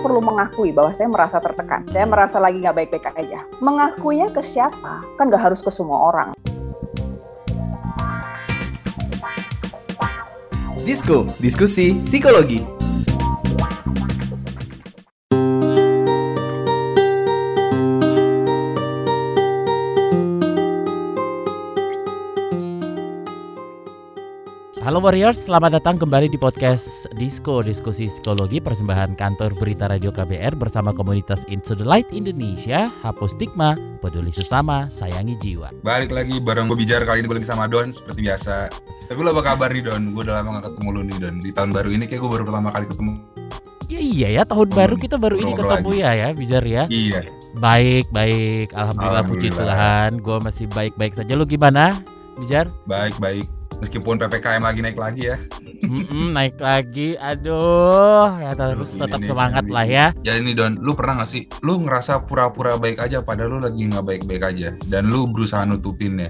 perlu mengakui bahwa saya merasa tertekan, saya merasa lagi nggak baik-baik aja. Mengakuinya ke siapa? Kan nggak harus ke semua orang. Disko, diskusi psikologi. Halo Warriors, selamat datang kembali di podcast Disko Diskusi Psikologi persembahan kantor berita Radio KBR bersama komunitas Into the Light Indonesia. Hapus stigma, peduli sesama, sayangi jiwa. Balik lagi bareng gue bicara kali ini gue lagi sama Don seperti biasa. Tapi lo apa kabar nih Don? Gue udah lama gak ketemu lo nih Don. Di tahun baru ini kayak gue baru pertama kali ketemu. Ya iya ya, tahun Hmm, baru kita baru ini ketemu ya ya, Bijar ya. Iya. Baik, baik. Alhamdulillah, puji Alhamdulillah. Tuhan. Gue masih baik-baik saja. Lu gimana, Bijar? Baik baik. Meskipun ppkm lagi naik lagi ya. Mm-mm, naik lagi. Aduh, ya terus Aduh, tetap ini, semangat ini. lah ya. Jadi nih Don, lu pernah gak sih? Lu ngerasa pura-pura baik aja padahal lu lagi nggak baik-baik aja. Dan lu berusaha nutupinnya.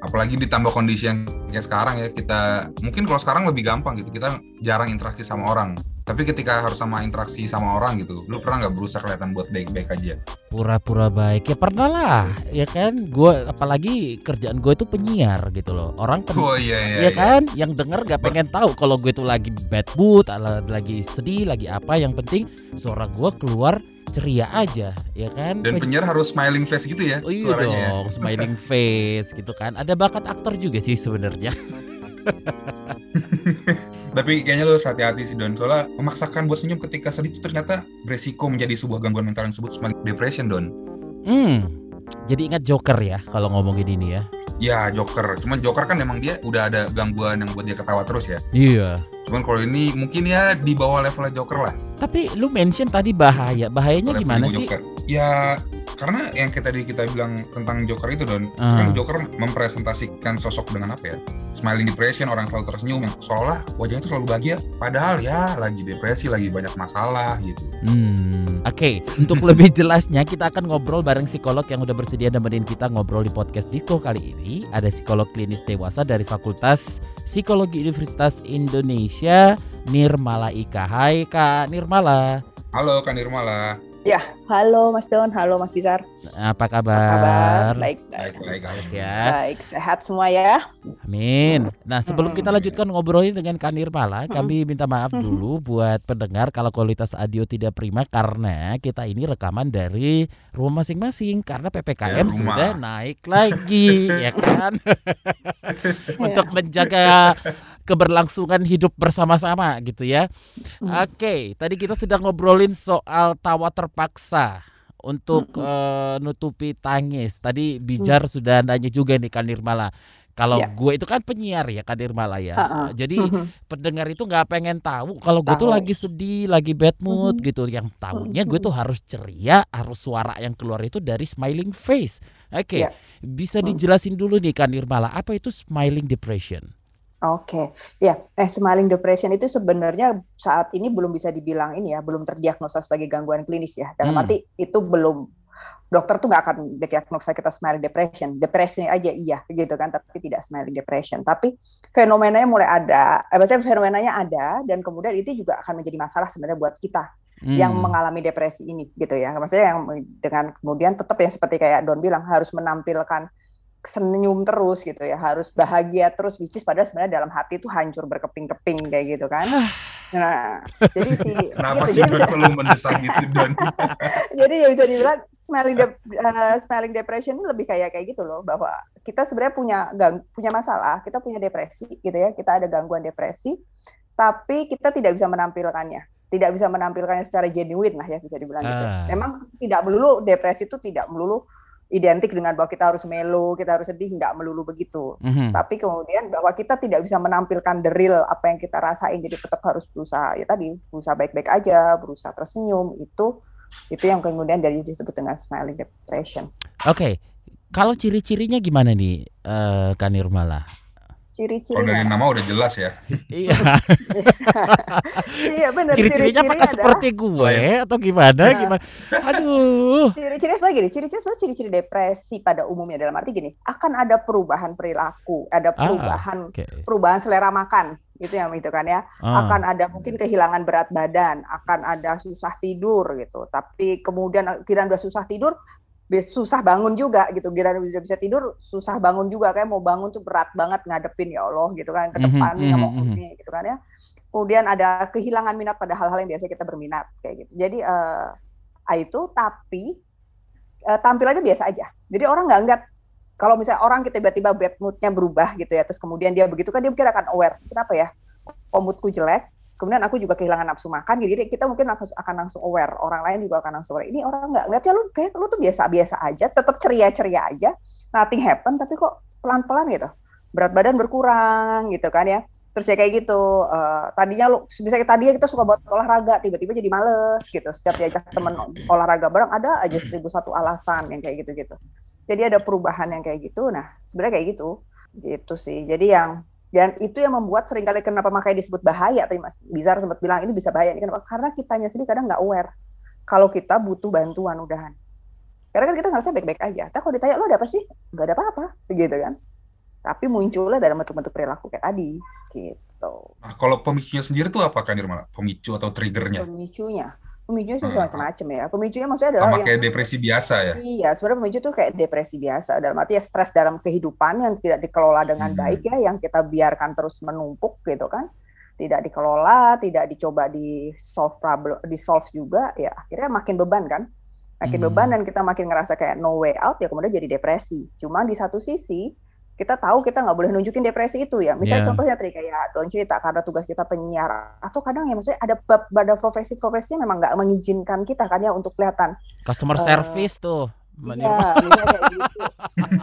Apalagi ditambah kondisi yang kayak sekarang ya kita mungkin kalau sekarang lebih gampang gitu. Kita jarang interaksi sama orang. Tapi ketika harus sama interaksi sama orang gitu lu pernah nggak berusaha kelihatan buat baik-baik aja? Pura-pura baik. Ya pernah lah. Ya kan? Gue apalagi kerjaan gue itu penyiar gitu loh. Orang pen- oh iya iya, ya kan? Yang denger gak pengen tahu kalau gue tuh lagi bad mood lagi sedih lagi apa. Yang penting suara gue keluar ceria aja ya kan dan Pen- penyiar harus smiling face gitu ya Oh iya suaranya ya. dong, smiling face gitu kan. Ada bakat aktor juga sih sebenarnya. Tapi kayaknya harus hati-hati sih Don. Soalnya memaksakan buat senyum ketika sedih itu ternyata beresiko menjadi sebuah gangguan mental yang disebut manic depression Don. Hmm. Jadi ingat Joker ya kalau ngomongin ini ya. Ya Joker, cuman Joker kan emang dia udah ada gangguan yang buat dia ketawa terus ya. Iya. Cuman kalau ini mungkin ya di bawah levelnya Joker lah. Tapi lu mention tadi bahaya. Bahayanya gimana sih? Ya karena yang kita tadi kita bilang tentang Joker itu Don, Ah. kan Joker mempresentasikan sosok dengan apa ya? Smiling depression, orang selalu tersenyum, yang seolah wajahnya itu selalu bahagia. Padahal ya lagi depresi, lagi banyak masalah gitu. Hmm, oke. Untuk lebih jelasnya kita akan ngobrol bareng psikolog yang udah bersedia nemenin kita ngobrol di podcast Diko kali ini. Ada psikolog klinis dewasa dari Fakultas Psikologi Universitas Indonesia, Nirmala Ika. Hai Kak Nirmala. Halo Kak Nirmala. Ya, halo Mas Don, halo Mas Bizar. Apa Apa kabar? kabar? Baik, Baik, baik, baik. Baik ya. baik, sehat semua ya. Amin. Nah, sebelum Mm-mm. kita lanjutkan ngobrolin dengan Kak Nirmala, kami minta maaf Mm-mm. dulu buat pendengar kalau kualitas audio tidak prima karena kita ini rekaman dari rumah masing-masing karena Ya, PPKM rumah. sudah naik lagi, ya kan? Untuk menjaga keberlangsungan hidup bersama-sama gitu ya. Hmm. Oke, tadi kita sudah ngobrolin soal tawa terpaksa untuk Mm-mm. eh, nutupi tangis. Tadi Bijar sudah nanya juga nih Kak Nirmala. Kalau Ya. gue itu kan penyiar ya Kak Nirmala ya. Ha-ha. Jadi Mhm. pendengar itu nggak pengen tahu kalau gue tuh lagi sedih, lagi bad mood Mhm. gitu. Yang tahunya gue tuh harus ceria, harus suara yang keluar itu dari smiling face. Oke, Ya. bisa Hmm. dijelasin dulu nih Kak Nirmala, apa itu smiling depression? Oke, ya, eh smiling depression itu sebenarnya saat ini belum bisa dibilang ini ya, belum terdiagnosa sebagai gangguan klinis ya. Dalam Hmm. arti itu belum dokter tuh nggak akan diagnosa kita smiling depression, depresi aja iya gitu kan, tapi tidak smiling depression. Tapi fenomenanya mulai ada, eh, maksudnya fenomenanya ada dan kemudian itu juga akan menjadi masalah sebenarnya buat kita yang Hmm. mengalami depresi ini gitu ya. Maksudnya yang dengan kemudian tetap yang seperti kayak Don bilang harus menampilkan senyum terus gitu ya, harus bahagia terus which is padahal sebenarnya dalam hati itu hancur berkeping-keping kayak gitu kan. Nah, jadi si Kenapa gitu, sih Don perlu mendesak gitu Don? jadi ya bisa dibilang smiling dep- eh, smiling depression itu lebih kayak kayak gitu loh bahwa kita sebenarnya punya gang, punya masalah, kita punya depresi gitu ya, kita ada gangguan depresi, tapi kita tidak bisa menampilkannya, tidak bisa menampilkannya secara genuine lah ya bisa dibilang gitu. Ah. Memang tidak melulu depresi itu tidak melulu identik dengan bahwa kita harus melo, kita harus sedih, nggak melulu begitu. Mhm. Tapi kemudian bahwa kita tidak bisa menampilkan the real apa yang kita rasain, jadi tetap harus berusaha ya tadi berusaha baik-baik aja, berusaha tersenyum itu itu yang kemudian dari disebut dengan smiling depression. Oke, kalau ciri-cirinya gimana nih, eh Kak Nirmala? Kalau dari nama udah jelas ya. Iya, iya benar. ciri-cirinya apakah adalah- seperti gue atau gimana? Nah. Gimana? Aduh. Ciri-ciri sebagai gini, ciri-ciri sebenarnya ciri-ciri depresi pada umumnya dalam arti gini, akan ada perubahan perilaku, ada Ah, perubahan Oke. perubahan selera makan itu yang itu kan ya Ah. akan ada mungkin kehilangan berat badan akan ada susah tidur gitu tapi kemudian kira udah susah tidur susah bangun juga gitu. Kira udah bisa tidur susah bangun juga. Kayak mau bangun tuh berat banget ngadepin ya Allah gitu kan ke Mhm, depan nih nggak mau ini gitu kan ya. Kemudian ada kehilangan minat pada hal-hal yang biasa kita berminat kayak gitu. Jadi eh ah, itu tapi eh, tampilannya biasa aja. Jadi orang nggak ngeliat kalau misalnya orang kita tiba-tiba bad moodnya berubah gitu ya terus kemudian dia begitu kan dia mungkin akan aware. Kenapa ya? Kok moodku jelek kemudian aku juga kehilangan nafsu makan jadi kita mungkin akan langsung aware orang lain juga akan langsung aware ini orang nggak ngeliat ya lu kayak lu tuh biasa-biasa aja tetap ceria-ceria aja nothing happen tapi kok pelan-pelan gitu berat badan berkurang gitu kan ya. Terus ya kayak gitu eh, tadinya lu bisa tadinya kita suka buat olahraga tiba-tiba jadi males gitu setiap diajak temen olahraga bareng ada aja seribu satu alasan yang kayak gitu-gitu. Jadi ada perubahan yang kayak gitu nah sebenarnya kayak gitu gitu sih. Jadi yang dan itu yang membuat sering kali kenapa makanya disebut bahaya tadi Mas. Bizar sempat bilang ini bisa bahaya. Ini kenapa? Karena kitanya sendiri kadang nggak aware kalau kita butuh bantuan udahan. Karena kan kita ngerasa baik-baik aja. Tapi kalau ditanya lo ada apa sih? Nggak ada apa-apa gitu kan. Tapi munculnya dalam bentuk-bentuk perilaku kayak tadi gitu. Nah, kalau pemicunya sendiri tuh apa kan Nirmala? Pemicu atau triggernya? pemicunya pemicunya sih Hmm. macam-macam ya pemicunya maksudnya adalah Sama yang kayak depresi biasa ya? Iya, sebenarnya pemicu itu kayak depresi biasa. Dalam arti ya stres dalam kehidupan yang tidak dikelola dengan Hmm. baik ya, yang kita biarkan terus menumpuk gitu kan. Tidak dikelola, tidak dicoba di solve problem, di solve juga, ya akhirnya makin beban kan. Makin Hmm. beban dan kita makin ngerasa kayak no way out ya kemudian jadi depresi. Cuma di satu sisi kita tahu kita nggak boleh nunjukin depresi itu ya. Misalnya Iya. contohnya tadi kayak Don cerita karena tugas kita penyiar atau kadang ya maksudnya ada bab- pada profesi-profesi memang nggak mengizinkan kita kan ya untuk kelihatan Customer Eh, service tuh. Iya, misalnya kayak gitu.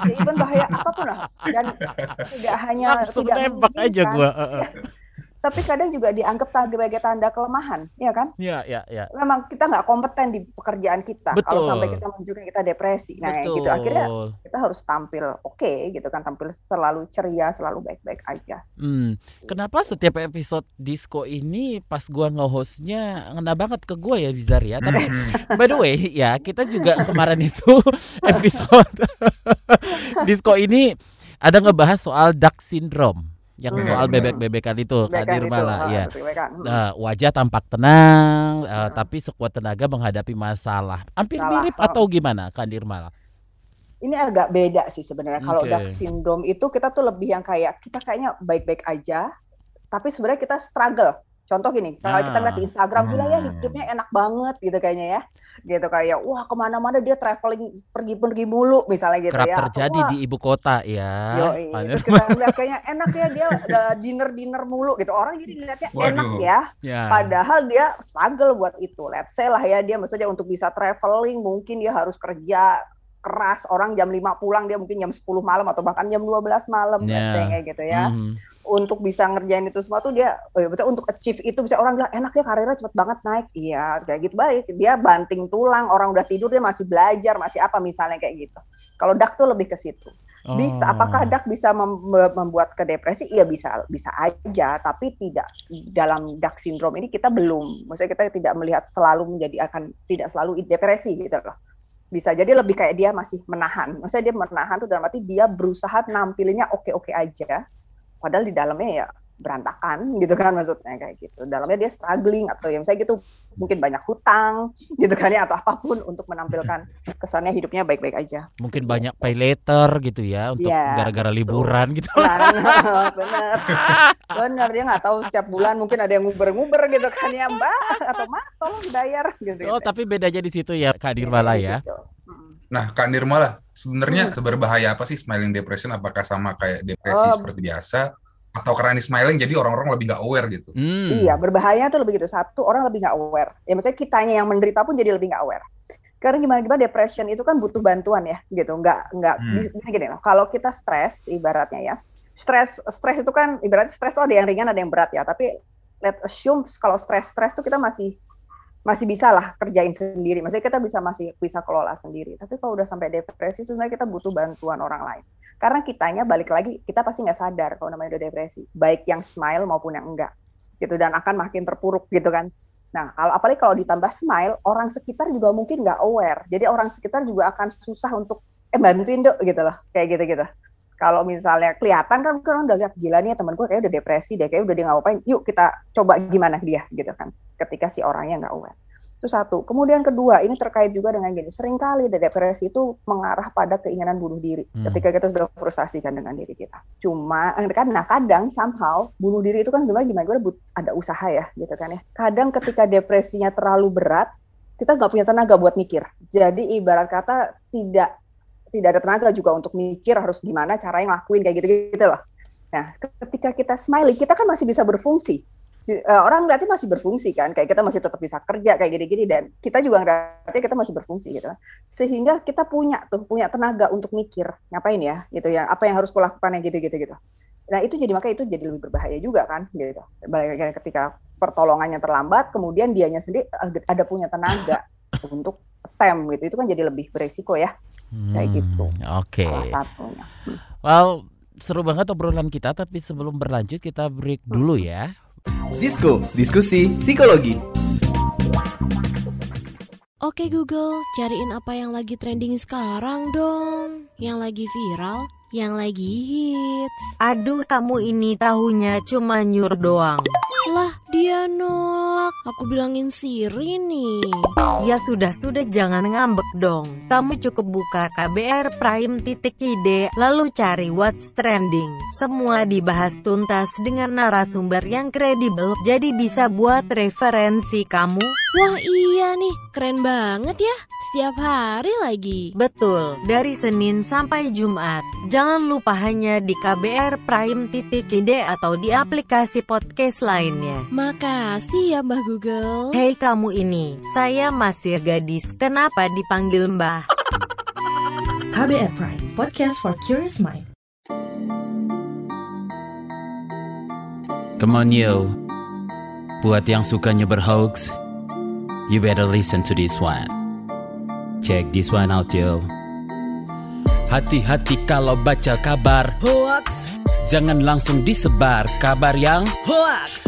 Ya, even bahaya apa pun lah. Dan tidak hanya Langsung tidak aja gua. Iya. Tapi kadang juga dianggap sebagai tanda kelemahan, ya kan? Iya, iya, iya. Memang kita nggak kompeten di pekerjaan kita. Kalau Betul. sampai kita menunjukkan kita depresi, nah Betul. gitu. Akhirnya kita harus tampil oke, gitu kan? Tampil selalu ceria, selalu baik-baik aja. Hmm, kenapa setiap episode disco ini pas gua nge-hostnya ngena banget ke gua ya Bizar ya. Tapi Mhm. by the way ya kita juga kemarin itu episode disco ini ada ngebahas soal duck syndrome yang Hmm. soal bebek-bebekan itu Nirmala itu, ya. Nah, wajah tampak tenang, Hmm. tapi sekuat tenaga menghadapi masalah. Hampir Salah. mirip Oh. atau gimana, Kak Nirmala? ini agak beda sih sebenarnya. Kalau Oke. Duck syndrome itu kita tuh lebih yang kayak kita kayaknya baik-baik aja, tapi sebenarnya kita struggle. Contoh gini, kalau kita Ah. lihat di Instagram, gila ya Hmm. hidupnya enak banget gitu kayaknya ya. Gitu kayak, wah ke mana-mana dia traveling pergi-pergi mulu misalnya gitu Kerap ya. Terjadi wah, di ibu kota ya. Yoi. Terus kita lihat kayaknya enak ya dia dinner-dinner mulu gitu. Orang jadi lihatnya enak Waduh. ya. Ya. Padahal dia struggle buat itu. Let's say lah ya dia maksudnya untuk bisa traveling mungkin dia harus kerja keras. Orang jam 5 pulang dia mungkin jam 10 malam atau bahkan jam 12 malam Ya. kayak gitu ya. Mhm. Untuk bisa ngerjain itu semua tuh dia oh ya betul untuk achieve itu bisa orang bilang enak ya karirnya cepet banget naik. Iya, kayak gitu baik. Dia banting tulang, orang udah tidur dia masih belajar, masih apa misalnya kayak gitu. Kalau dak tuh lebih ke situ. Bisa, Oh. apakah dak bisa mem- membuat ke depresi? Iya bisa, bisa aja. Tapi tidak dalam dak sindrom ini kita belum. Maksudnya kita tidak melihat selalu menjadi akan tidak selalu depresi gitu loh. Bisa jadi lebih kayak dia masih menahan. Maksudnya dia menahan tuh dalam arti dia berusaha nampilinnya oke-oke aja. Padahal di dalamnya ya berantakan gitu kan maksudnya kayak gitu. Dalamnya dia struggling atau ya misalnya gitu mungkin banyak hutang gitu kan ya atau apa pun untuk menampilkan kesannya hidupnya baik-baik aja. Mungkin banyak pay later gitu ya untuk Iya, gara-gara betul. liburan gitu. Benar, benar, benar dia nggak tahu setiap bulan mungkin ada yang nguber-nguber gitu kan ya mbak atau mas tolong dibayar gitu. Oh, tapi bedanya di situ ya Kak Nirmala ya. Gitu. Mm. Nah, Kak Nirmala, sebenarnya Hmm. seberbahaya apa sih smiling depression? Apakah sama kayak depresi Oh. seperti biasa? Atau karena ini smiling jadi orang-orang lebih gak aware gitu? Hmm. Iya, berbahaya tuh lebih gitu. Satu, orang lebih nggak aware. Ya maksudnya kitanya yang menderita pun jadi lebih nggak aware. Karena gimana gimana depression itu kan butuh bantuan ya, gitu. Nggak nggak Hmm. gini, gini loh. Kalau kita stres, ibaratnya ya, stres stres itu kan ibaratnya stres tuh ada yang ringan, ada yang berat ya. Tapi let assume kalau stres stres tuh kita masih masih bisa lah kerjain sendiri. Maksudnya kita bisa masih bisa kelola sendiri. Tapi kalau udah sampai depresi, sebenarnya kita butuh bantuan orang lain. Karena kitanya balik lagi, kita pasti nggak sadar kalau namanya udah depresi, baik yang smile maupun yang enggak, gitu dan akan makin terpuruk gitu kan. Nah, kalau apalagi kalau ditambah smile, orang sekitar juga mungkin nggak aware. Jadi orang sekitar juga akan susah untuk eh bantuin dok gitu loh, kayak gitu-gitu. kalau misalnya kelihatan kan kan udah lihat gila nih temen gue kayak udah depresi deh kayak udah dia ngapain yuk kita coba gimana dia gitu kan ketika si orangnya nggak aware itu satu kemudian kedua ini terkait juga dengan gini sering kali depresi itu mengarah pada keinginan bunuh diri Hmm. ketika kita sudah frustasi kan dengan diri kita cuma kan nah kadang somehow bunuh diri itu kan sebenarnya gimana gue but- ada usaha ya gitu kan ya kadang ketika depresinya terlalu berat kita nggak punya tenaga buat mikir jadi ibarat kata tidak tidak ada tenaga juga untuk mikir harus gimana cara yang lakuin kayak gitu-gitu loh. Nah, ketika kita smiley, kita kan masih bisa berfungsi. Eh, orang ngeliatnya masih berfungsi kan, kayak kita masih tetap bisa kerja kayak gini-gini dan kita juga ngeliatnya kita masih berfungsi gitu. Sehingga kita punya tuh punya tenaga untuk mikir ngapain ya gitu ya, apa yang harus kulakukan yang gitu-gitu gitu. Nah, itu jadi makanya itu jadi lebih berbahaya juga kan gitu. Balik ketika pertolongannya terlambat, kemudian dianya sendiri ada- punya tenaga untuk attempt gitu. Itu kan jadi lebih beresiko ya kayak Hmm, gitu. Oke. salah satunya. Well, seru banget obrolan kita tapi sebelum berlanjut kita break dulu ya. Disko, diskusi psikologi. Oke Google, cariin apa yang lagi trending sekarang dong. Yang lagi viral, yang lagi hits. Aduh kamu ini tahunya cuma nyur doang Lah, dia nolak. Aku bilangin Siri nih. Ya sudah-sudah jangan ngambek dong Kamu cukup buka KBR Prime titik ide Lalu cari what's trending Semua dibahas tuntas dengan narasumber yang kredibel Jadi bisa buat referensi kamu Wah iya nih, keren banget ya. Setiap hari lagi. Betul, dari Senin sampai Jumat Jangan lupa hanya di KBR Prime titik ide Atau di aplikasi podcast lainnya Makasih ya Mbah Google. Hei kamu ini, saya masih gadis, kenapa dipanggil mbah? KBR Prime, podcast for curious mind. Come on yo Buat yang sukanya berhoax You better listen to this one. Check this one out yo. Hati-hati kalau baca kabar Hoax, Jangan langsung disebar kabar yang hoax,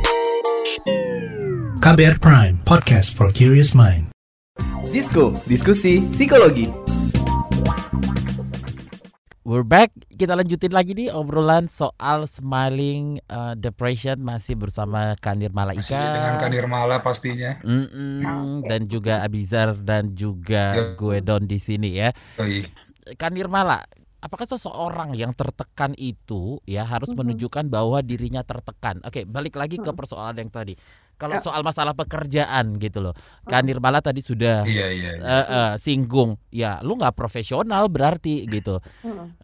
KBR Prime, podcast for curious mind. Disko, diskusi psikologi. We're back. Kita lanjutin lagi nih obrolan soal smiling uh, depression masih bersama Kanir Masih Malaika. dengan Kanir Mala pastinya. Mm-mm, dan juga Abizar dan juga Ya. gue Don di sini ya. Kanir Mala, apakah seseorang yang tertekan itu ya harus Mhm. menunjukkan bahwa dirinya tertekan? Oke, balik lagi ke persoalan yang tadi. Kalau Ya. soal masalah pekerjaan gitu loh, Kanir Mala tadi sudah Iya iya. iya. eh, eh, singgung, ya lu nggak profesional berarti gitu,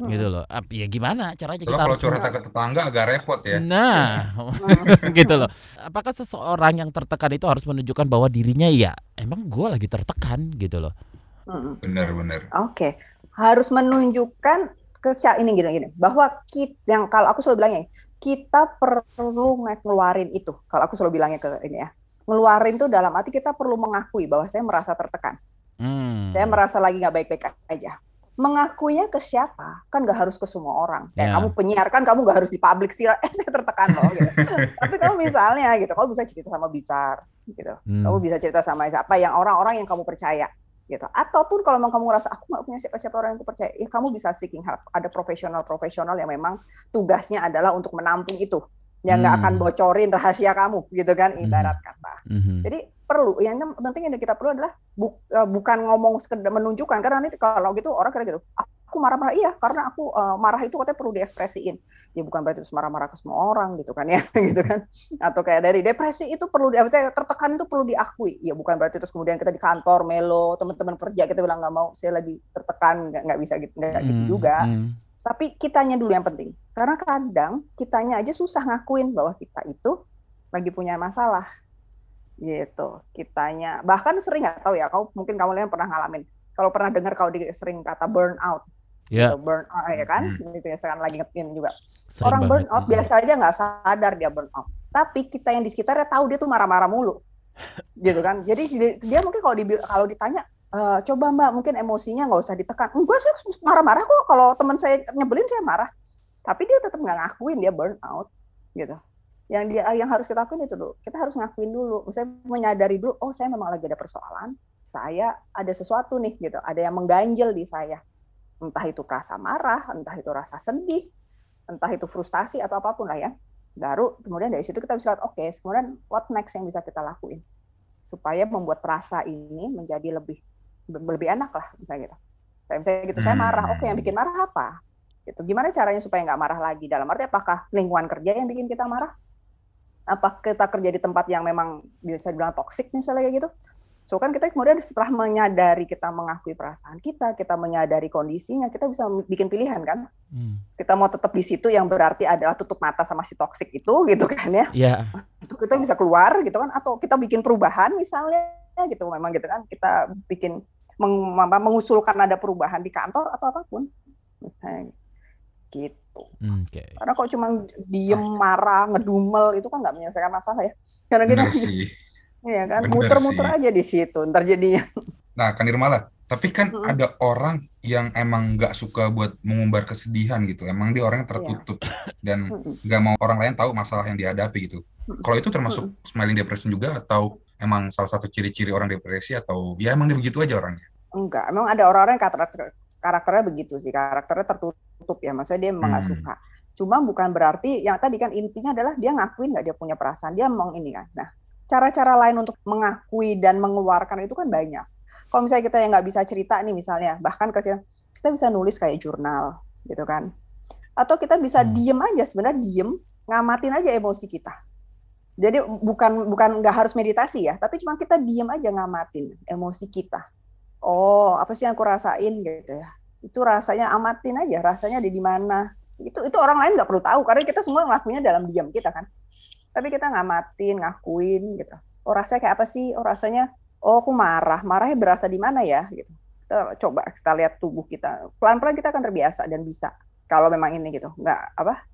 gitu loh. Ya gimana caranya kita kalau harus curhat ke tetangga agak repot ya. Nah, gitu loh. Apakah seseorang yang tertekan itu harus menunjukkan bahwa dirinya ya emang gue lagi tertekan gitu loh. Hmm. Benar-benar. Oke, harus menunjukkan ke ini gini-gini bahwa kita yang kalau aku selalu bilangnya kita perlu ngeluarin itu. Kalau aku selalu bilangnya ke ini ya, ngeluarin tuh dalam arti kita perlu mengakui bahwa saya merasa tertekan, Hmm. saya merasa lagi nggak baik-baik aja. Mengakuinya ke siapa? Kan nggak harus ke semua orang. Kayak Ya. kamu penyiar kan kamu nggak harus di publik sih. Eh saya tertekan loh. Gitu. Tapi kamu misalnya gitu, kamu bisa cerita sama Bisar, gitu. Hmm. Kamu bisa cerita sama siapa yang orang-orang yang kamu percaya gitu. Ataupun kalau memang kamu ngerasa aku nggak punya siapa-siapa orang yang aku percaya, ya kamu bisa seeking help. Ada profesional-profesional yang memang tugasnya adalah untuk menampung itu, yang nggak Hmm. akan bocorin rahasia kamu, gitu kan, ibarat kata. Mhm. Jadi perlu, yang penting yang kita perlu adalah bu- eh, bukan ngomong sekedar menunjukkan, karena nanti kalau gitu orang kira gitu, aku marah-marah iya, karena aku eh, marah itu katanya perlu diekspresiin. Ya bukan berarti terus marah-marah ke semua orang gitu kan ya, gitu kan. Atau kayak dari depresi itu perlu di, tertekan itu perlu diakui. Ya bukan berarti terus kemudian kita di kantor melo, teman-teman kerja kita bilang nggak mau, saya lagi tertekan, nggak nggak bisa gitu, nggak gitu Hmm, juga. hmm. Tapi kitanya dulu yang penting. Karena kadang kitanya aja susah ngakuin bahwa kita itu lagi punya masalah. Gitu. Kitanya bahkan sering nggak tahu ya, kau mungkin kamu lihat pernah ngalamin. Kalau pernah dengar kalau di, sering kata burnout, Ya, gitu, burnout ya kan? Itu ya sekarang lagi ngetin juga. sering Orang banget. burnout Mhm. biasa aja nggak sadar dia burnout. tapi kita yang di sekitarnya tahu dia tuh marah-marah mulu. Gitu kan? Jadi dia, mungkin kalau dibil- kalau ditanya "Eh, coba mbak mungkin emosinya nggak usah ditekan. Enggak saya marah-marah kok. Kalau teman saya nyebelin saya marah. Tapi dia tetap nggak ngakuin dia burn out. Gitu. Yang dia yang harus kita lakuin itu dulu kita harus ngakuin dulu. Saya menyadari dulu oh saya memang lagi ada persoalan. Saya ada sesuatu nih gitu. Ada yang mengganjel di saya entah itu rasa marah entah itu rasa sedih entah itu frustasi atau apa pun lah ya. Baru kemudian dari situ kita bisa lihat oke kemudian what next yang bisa kita lakuin? Supaya membuat rasa ini menjadi lebih lebih enak lah misalnya gitu. Kayak misalnya gitu saya marah oke yang bikin marah apa? Gitu. Gimana caranya supaya nggak marah lagi? Dalam arti apakah lingkungan kerja yang bikin kita marah? Apa kita kerja di tempat yang memang bisa dibilang toksik misalnya kayak gitu so kan kita kemudian setelah menyadari kita mengakui perasaan kita kita menyadari kondisinya kita bisa bikin pilihan kan? Hmm. kita mau tetap di situ yang berarti adalah tutup mata sama si toksik itu gitu kan ya? Ya, itu kita bisa keluar gitu kan? Atau kita bikin perubahan misalnya gitu memang gitu kan? Kita bikin meng- apa, mengusulkan ada perubahan di kantor atau apa pun. Nah, gitu. Oke. karena kok cuma diem marah ngedumel itu kan nggak menyelesaikan masalah ya. Karena kita. Iya kan muter-muter aja di situ ntar jadinya Nah, kan Nirmala, tapi kan Mm-mm. ada orang yang emang nggak suka buat mengumbar kesedihan gitu. Emang dia orang yang tertutup dan Mm-mm. nggak mau orang lain tahu masalah yang dihadapi gitu. Kalau itu termasuk smiling depression juga atau emang salah satu ciri-ciri orang depresi atau ya emang dia begitu aja orangnya? enggak emang ada orang-orang yang karakter karakternya begitu sih karakternya tertutup ya maksudnya dia memang nggak Hmm. suka cuma bukan berarti yang tadi kan intinya adalah dia ngakuin nggak dia punya perasaan dia mau ini kan nah cara-cara lain untuk mengakui dan mengeluarkan itu kan banyak. Kalau misalnya kita yang nggak bisa cerita nih misalnya bahkan ke kita bisa nulis kayak jurnal gitu kan. Atau kita bisa Hmm. diem aja sebenarnya diem ngamatin aja emosi kita. Jadi bukan bukan nggak harus meditasi ya tapi cuma kita diem aja ngamatin emosi kita. Oh apa sih yang aku rasain gitu ya. Itu rasanya amatin aja rasanya ada di mana. Itu itu orang lain nggak perlu tahu karena kita semua ngelakuinnya dalam diam kita kan tapi kita ngamatin ngakuin gitu. Oh rasanya kayak apa sih? Oh rasanya oh aku marah. Marahnya berasa di mana ya? Gitu. Kita coba kita lihat tubuh kita. Pelan pelan kita akan terbiasa dan bisa. Kalau memang ini gitu. Nggak apa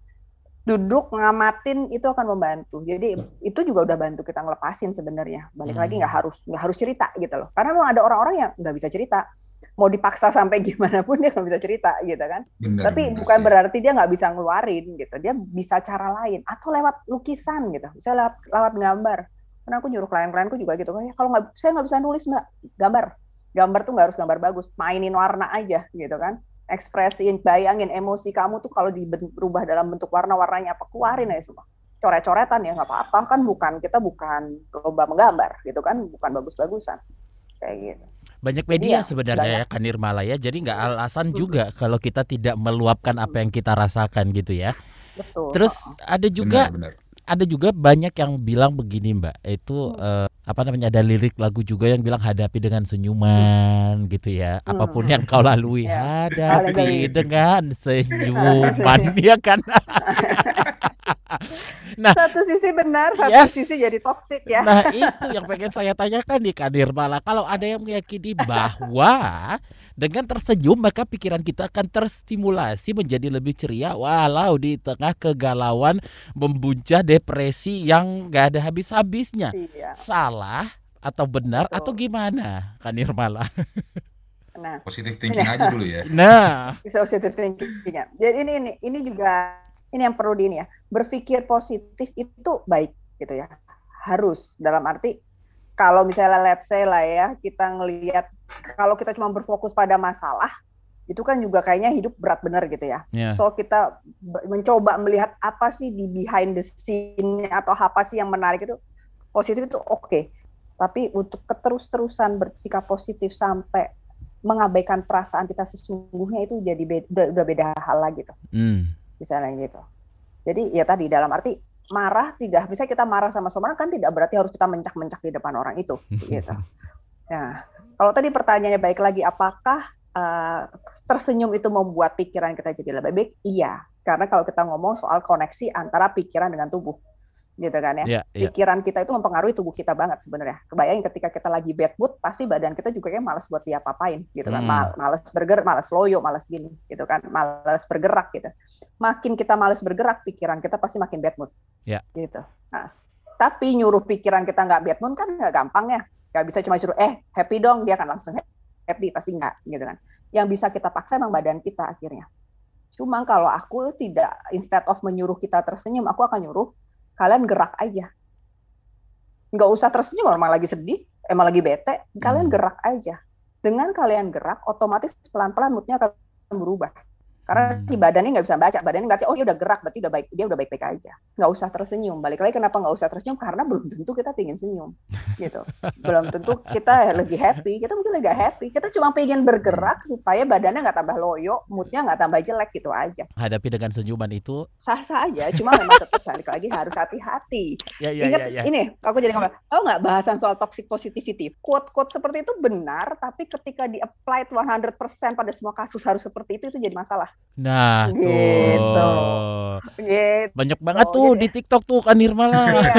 duduk ngamatin itu akan membantu. Jadi itu juga udah bantu kita ngelepasin sebenarnya. Balik lagi nggak harus nggak harus cerita gitu loh. Karena memang ada orang-orang yang nggak bisa cerita mau dipaksa sampai gimana pun dia nggak bisa cerita gitu kan. Bener, tapi bener bukan sih. berarti dia nggak bisa ngeluarin gitu. Dia bisa cara lain atau lewat lukisan gitu. Bisa lewat lewat gambar. Karena aku nyuruh klien-klienku juga gitu kan. Kalau nggak saya nggak bisa nulis mbak. Gambar. Gambar tuh nggak harus gambar bagus. Mainin warna aja gitu kan. Ekspresiin bayangin emosi kamu tuh kalau diubah dalam bentuk warna-warnanya apa keluarin aja semua. Coret-coretan ya nggak apa-apa. Kan bukan kita bukan lomba menggambar gitu kan. Bukan bagus-bagusan. Kayak gitu Banyak media Iya, sebenarnya ya banyak. kan Nirmala ya. Jadi nggak alasan juga kalau kita tidak meluapkan apa yang kita rasakan gitu ya. betul Terus ada juga Bener, bener. ada juga banyak yang bilang begini Mbak, itu eh, apa namanya ada lirik lagu juga yang bilang hadapi dengan senyuman gitu ya. Apa pun yang kau lalui Ya. hadapi Hadapi. dengan senyuman ya kan. nah, satu sisi benar satu Yes. sisi jadi toksik ya Nah itu yang pengen saya tanyakan nih Kadir Malah Kalau ada yang meyakini bahwa dengan tersenyum maka pikiran kita akan terstimulasi menjadi lebih ceria Walau di tengah kegalauan membuncah depresi yang gak ada habis-habisnya Iya. Salah atau benar Betul. atau gimana Kanir Malah nah Positive thinking aja dulu ya. Nah positive thinking ya. Jadi ini ini ini juga ini yang perlu di ini ya. Berpikir positif itu baik gitu ya. Harus dalam arti kalau misalnya let's say lah ya kita ngelihat kalau kita cuma berfokus pada masalah itu kan juga kayaknya hidup berat bener gitu ya. Ya. So kita mencoba melihat apa sih di behind the scene atau apa sih yang menarik itu positif itu oke. Tapi untuk keterus-terusan bersikap positif sampai mengabaikan perasaan kita sesungguhnya itu jadi beda, udah, udah beda hal lagi tuh hmm. Misalnya gitu. Jadi ya tadi dalam arti marah tidak bisa kita marah sama seorang kan tidak berarti harus kita mencak-mencak di depan orang itu gitu. Nah, kalau tadi pertanyaannya baik lagi apakah eh, tersenyum itu membuat pikiran kita jadi lebih baik? Iya, karena kalau kita ngomong soal koneksi antara pikiran dengan tubuh. Gitu kan ya. Iya, iya. Pikiran kita itu mempengaruhi tubuh kita banget sebenarnya. Kebayang ketika kita lagi bad mood, pasti badan kita juga kayak malas buat diapa-apain gitu kan. Hmm. Mal- malas bergerak, malas loyo, malas gini gitu kan. Malas bergerak gitu. Makin kita malas bergerak, pikiran kita pasti makin bad mood Ya. gitu. Nah, tapi nyuruh pikiran kita nggak bad mood kan nggak gampang ya. Nggak bisa cuma suruh eh happy dong, dia akan langsung happy pasti nggak gitu kan. Yang bisa kita paksa emang badan kita akhirnya. Cuma kalau aku tidak instead of menyuruh kita tersenyum, aku akan nyuruh kalian gerak aja. Nggak usah tersenyum, emang lagi sedih, emang lagi bete, kalian Hmm. gerak aja. Dengan kalian gerak, otomatis pelan-pelan moodnya akan berubah. Karena si badannya nggak bisa baca, badannya baca, oh dia udah gerak, berarti udah baik, dia udah baik-baik aja. Nggak usah tersenyum. Balik lagi kenapa nggak usah tersenyum? Karena belum tentu kita pengen senyum, gitu. belum tentu kita lagi happy, kita mungkin lagi happy. Kita cuma pengen bergerak supaya badannya nggak tambah loyo, moodnya nggak tambah jelek gitu aja. Hadapi dengan senyuman itu. Sah-sah aja, cuma memang tetap balik lagi harus hati-hati. Ya ya Ingat ya ya. ini, aku jadi ngomong, tahu nggak bahasan soal toxic positivity? Quote-quote seperti itu benar, tapi ketika di-applied 100% pada semua kasus harus seperti itu, itu jadi masalah. Nah, Gitu. tuh. Gitu. Banyak banget tuh jadi- di TikTok tuh kan Nirmala. Iya.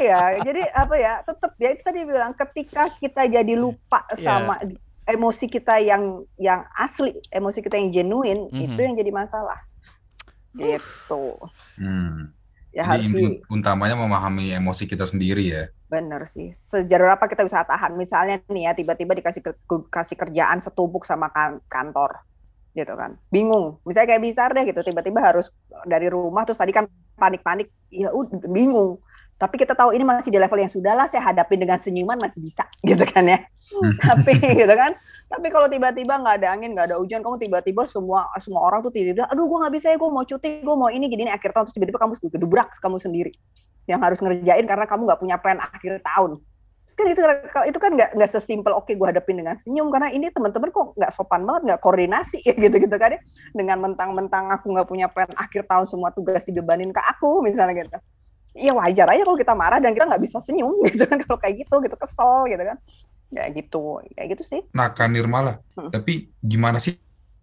iya, jadi apa ya? Tetap ya itu tadi bilang ketika kita jadi lupa Iya. sama emosi kita yang yang asli, emosi kita yang genuine, Mhm. itu yang jadi masalah. Gitu. Hmm. Ya Jadi harus di utamanya memahami emosi kita sendiri ya. Bener sih. Sejauh apa kita bisa tahan? Misalnya nih ya, tiba-tiba dikasih ke- ke- kasih kerjaan setumpuk sama kan- kantor, gitu kan? Bingung. Misalnya kayak bizar deh gitu, tiba-tiba harus dari rumah terus tadi kan panik-panik, ya udah bingung. Tapi kita tahu ini masih di level yang sudahlah saya hadapin dengan senyuman masih bisa, gitu kan ya. Tapi gitu kan. Tapi kalau tiba-tiba nggak ada angin, nggak ada hujan, kamu tiba-tiba semua semua orang tuh tiba-tiba, aduh gue nggak bisa ya, gue mau cuti, gue mau ini gini, akhir tahun terus tiba-tiba kamu gedubrak kamu sendiri yang harus ngerjain karena kamu nggak punya plan akhir tahun. Terus kan itu itu kan nggak nggak sesimpel oke gue hadapin dengan senyum karena ini teman-teman kok nggak sopan banget nggak koordinasi ya gitu-gitu kan ya dengan mentang-mentang aku nggak punya plan akhir tahun semua tugas dibebanin ke aku misalnya gitu. Iya wajar aja kalau kita marah dan kita nggak bisa senyum gitu kan kalau kayak gitu gitu kesel gitu kan. Ya gitu, kayak gitu sih. Nah, Kak Nirmala, Hmm. tapi gimana sih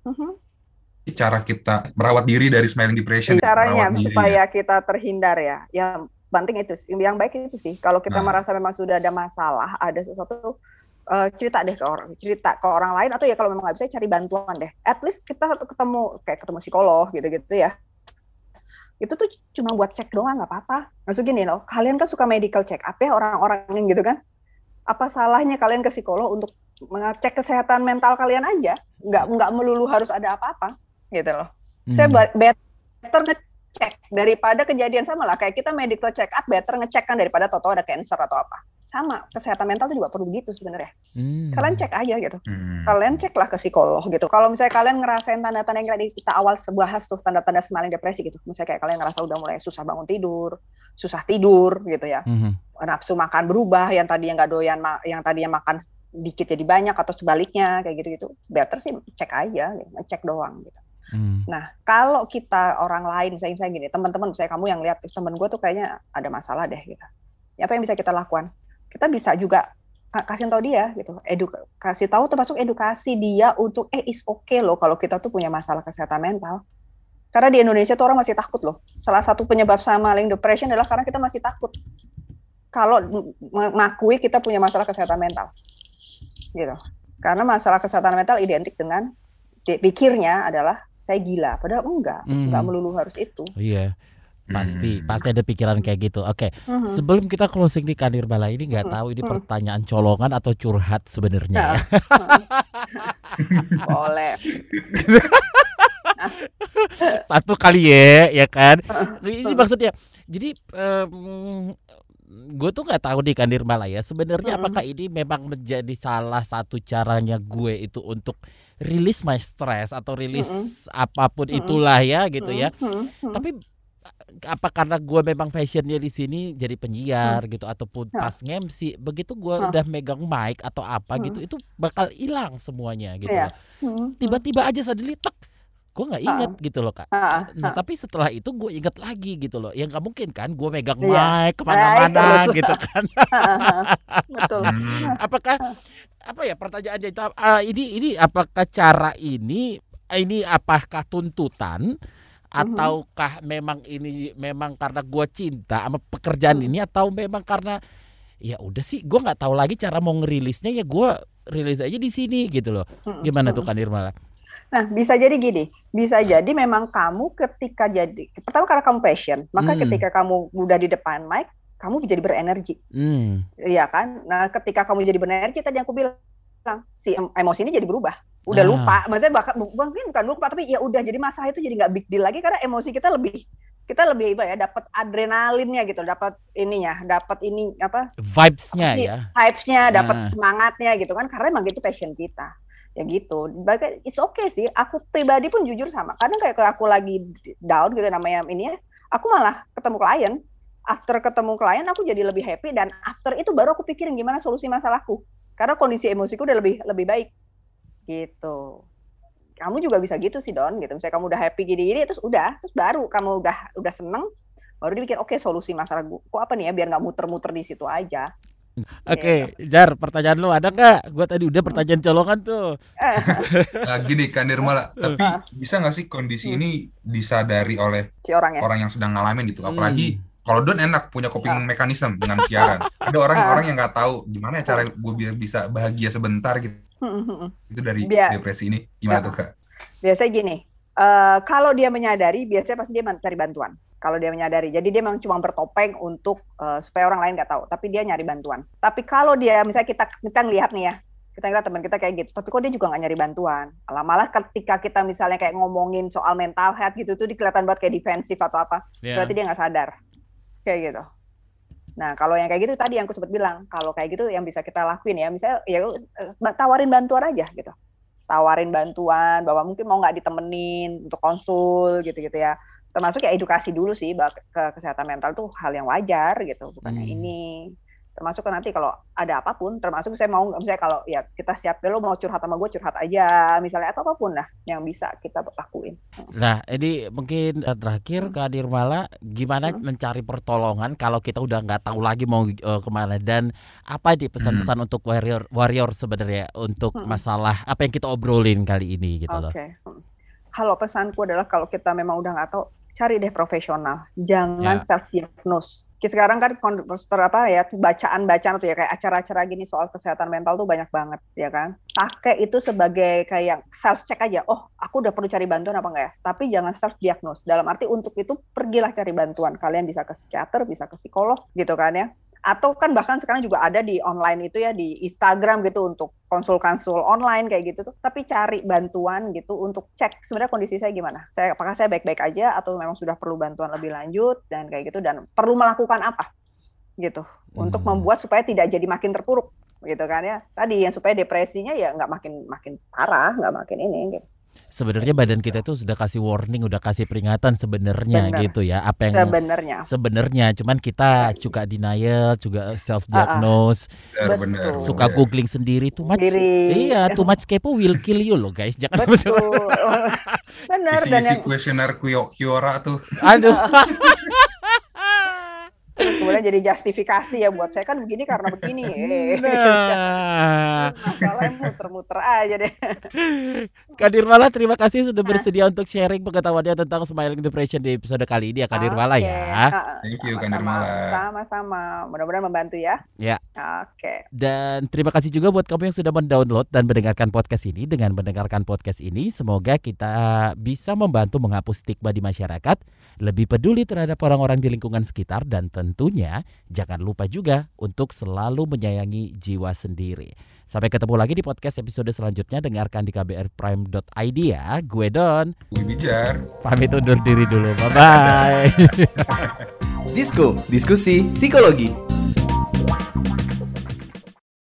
Mhm. cara kita merawat diri dari smiling depression? caranya diri supaya kita terhindar ya yang penting itu yang baik itu sih. Kalau kita Nah. merasa memang sudah ada masalah ada sesuatu eh, cerita deh ke orang cerita ke orang lain atau ya kalau memang nggak bisa cari bantuan deh. At least kita ketemu kayak ketemu psikolog gitu-gitu ya. Itu tuh cuma buat cek doang nggak apa-apa. Maksud gini loh kalian kan suka medical check up ya orang-orang yang gitu kan? Apa salahnya kalian ke psikolog untuk mengecek kesehatan mental kalian aja? Nggak nggak melulu harus ada apa-apa gitu loh. Saya Hmm. ba- better ngecek daripada kejadian sama lah. Kayak kita medical check up better ngecek kan daripada toto ada cancer atau apa. Sama. Kesehatan mental tuh juga perlu gitu sebenarnya. Hmm. kalian cek aja gitu. Hmm. kalian ceklah ke psikolog gitu. Kalau misalnya kalian ngerasain tanda-tanda yang tadi kita awal bahas tuh tanda-tanda semaling depresi gitu. Misalnya kayak kalian ngerasa udah mulai susah bangun tidur susah tidur gitu ya. Mhm. nafsu makan berubah yang tadi yang nggak doyan yang tadinya makan dikit jadi banyak atau sebaliknya kayak gitu-gitu. Better sih cek aja gitu. ngecek doang gitu Hmm. Nah, kalau kita orang lain, misalnya, misalnya gini, teman-teman, misalnya kamu yang lihat "Ih, temen gue tuh kayaknya ada masalah deh, gitu. Ya, apa yang bisa kita lakukan? Kita bisa juga ka- kasih tahu dia, gitu. Edu kasih tahu termasuk edukasi dia untuk, eh, is okay loh kalau kita tuh punya masalah kesehatan mental. Karena di Indonesia tuh orang masih takut loh. Salah satu penyebab smiling depression adalah karena kita masih takut. Kalau mengakui kita punya masalah kesehatan mental. Gitu. Karena masalah kesehatan mental identik dengan pikirnya adalah saya gila, padahal enggak, Hmm. enggak melulu harus itu. Iya. Pasti Hmm. pasti ada pikiran kayak gitu. Oke. Mhm. Sebelum kita closing di Kanir Bala ini nggak Hmm. tahu ini Hmm. pertanyaan colongan atau curhat sebenarnya. ya. Boleh. Satu kali ya, ya kan? Ini maksudnya. Jadi gue tuh nggak tahu di Kanir Bala ya. Sebenarnya Mm-mm. apakah ini memang menjadi salah satu caranya gue itu untuk rilis my stress atau rilis apa pun Mm-mm. itulah ya gitu ya. Mhm, mhm. Tapi apa karena gue memang passionnya di sini jadi penyiar gitu ataupun Ya. pas ngemsi begitu gue Hah. udah megang mic atau apa Hmm. gitu itu bakal hilang semuanya gitu loh. Mhm. tiba-tiba aja suddenly tek gue nggak inget gitu loh kak Ah, nah ah. tapi setelah itu gue inget lagi gitu loh ya nggak mungkin kan gue megang Iya. mic ke mana-mana Nah, itu. gitu kan Betul. Hmm. apakah apa ya pertanyaannya itu ah, ini ini apakah cara ini ini apakah tuntutan ataukah memang ini memang karena gue cinta sama pekerjaan Hmm. ini atau memang karena ya udah sih gue nggak tahu lagi cara mau ngerilisnya ya gue rilis aja di sini gitu loh Mm-mm. gimana tuh Mm-mm. kan Irmala Nah, bisa jadi gini, bisa jadi memang kamu ketika jadi pertama karena kamu passion, maka Hmm. ketika kamu udah di depan mic, kamu jadi berenergi, hmm. iya kan? Nah, ketika kamu jadi berenergi tadi yang aku bilang, si em- emosi ini jadi berubah, udah Ah. lupa, maksudnya bahkan mungkin bukan lupa, tapi ya udah jadi masalah itu jadi nggak big deal lagi karena emosi kita lebih kita lebih apa ya dapat adrenalinnya gitu, dapat ininya, dapat ini apa vibesnya ya hypes-nya, dapat Nah. semangatnya gitu kan karena emang itu passion kita. Ya gitu. Bahkan it's okay sih. Aku pribadi pun jujur sama. Kadang kayak aku lagi down gitu namanya ini ya, aku malah ketemu klien. After ketemu klien aku jadi lebih happy dan after itu baru aku pikirin gimana solusi masalahku. Karena kondisi emosiku udah lebih lebih baik. Gitu. Kamu juga bisa gitu sih Don gitu. Misalnya kamu udah happy gini-gini terus udah, terus baru kamu udah udah seneng baru dipikir oke solusi masalah kok apa nih ya biar nggak muter-muter di situ aja. Oke, Jar, pertanyaan lu ada nggak? Gua tadi udah pertanyaan colongan tuh. Nah, gini kan Nirmala, tapi Ah. bisa nggak sih kondisi Hmm. ini disadari oleh Si orang ya. orang yang sedang ngalamin gitu? Hmm. Apalagi kalau Don enak punya coping mekanisme dengan siaran. Ada orang-orang yang nggak tahu gimana ya cara gue biar bisa bahagia sebentar gitu. Itu dari Biar- depresi ini gimana tuh kak? biasanya gini, eh, kalau dia menyadari, biasanya pasti dia mencari bantuan. Kalau dia menyadari, jadi dia memang cuma bertopeng untuk eh, supaya orang lain nggak tahu, tapi dia nyari bantuan. Tapi kalau dia, misalnya kita kita ngelihat nih ya, kita ngeliat teman kita kayak gitu, tapi kok dia juga nggak nyari bantuan. Malah malah ketika kita misalnya kayak ngomongin soal mental health gitu tuh, dia kelihatan banget kayak defensif atau apa, Iya. berarti dia nggak sadar, kayak gitu. Nah, kalau yang kayak gitu tadi yang aku sempat bilang, kalau kayak gitu yang bisa kita lakuin ya, misalnya ya eh, tawarin bantuan aja gitu tawarin bantuan bahwa mungkin mau nggak ditemenin untuk konsul gitu-gitu ya termasuk ya edukasi dulu sih bahwa ke kesehatan mental tuh hal yang wajar gitu bukan Hmm. ini termasuk nanti kalau ada apa pun termasuk saya mau misalnya kalau ya kita siap lo mau curhat sama gue curhat aja misalnya atau apa pun lah yang bisa kita lakuin Nah, ini mungkin eh, terakhir Hmm. Dirmala, gimana mencari pertolongan kalau kita udah nggak tahu lagi mau eh, ke mana dan apa di pesan-pesan untuk warrior warrior sebenarnya untuk Hmm. masalah apa yang kita obrolin kali ini gitu loh. Oke. Hmm. Kalau pesanku adalah kalau kita memang udah nggak tahu, cari deh profesional. Jangan Ya. self diagnose. Sekarang kan apa ya bacaan-bacaan tuh ya kayak acara-acara gini soal kesehatan mental tuh banyak banget ya kan. Pakai itu sebagai kayak self check aja. Oh, aku udah perlu cari bantuan apa enggak ya? Tapi jangan self diagnose. Dalam arti untuk itu pergilah cari bantuan. Kalian bisa ke psikiater, bisa ke psikolog gitu kan ya atau kan bahkan sekarang juga ada di online itu ya di Instagram gitu untuk konsul-konsul online kayak gitu tuh tapi cari bantuan gitu untuk cek sebenarnya kondisi saya gimana saya apakah saya baik-baik aja atau memang sudah perlu bantuan lebih lanjut dan kayak gitu dan perlu melakukan apa gitu untuk Hmm. membuat supaya tidak jadi makin terpuruk gitu kan ya tadi yang supaya depresinya ya nggak makin makin parah nggak makin ini gitu. Sebenarnya badan kita tuh sudah kasih warning, udah kasih peringatan sebenarnya Benar. gitu ya. Apa yang sebenarnya sebenarnya cuman kita juga denial, juga self diagnose, Benar-benar. Betul. suka googling sendiri too much. Sendiri. Iya, too much kepo will kill you loh guys. Jangan betul benar dan Isi-isi yang kuesioner Kiora tuh. Aduh. Kemudian jadi justifikasi ya buat saya kan begini karena begini. Nah, Masalahnya muter-muter aja deh. Kak Dirmala terima kasih sudah bersedia untuk sharing pengetahuannya tentang smiling depression di episode kali ini ya Kak Dirmala Oke. ya. Ah, Thank you Kak sama-sama. Nirmala. Sama-sama. Mudah-mudahan membantu ya. Ya. Oke. Dan terima kasih juga buat kamu yang sudah mendownload dan mendengarkan podcast ini. Dengan mendengarkan podcast ini, semoga kita bisa membantu menghapus stigma di masyarakat, lebih peduli terhadap orang-orang di lingkungan sekitar, dan tentunya jangan lupa juga untuk selalu menyayangi jiwa sendiri. Sampai ketemu lagi di podcast episode selanjutnya. Dengarkan di kbrprime.id ya. Gue Don. Gue Bijar. Pamit undur diri dulu. Bye-bye. Disko, diskusi psikologi.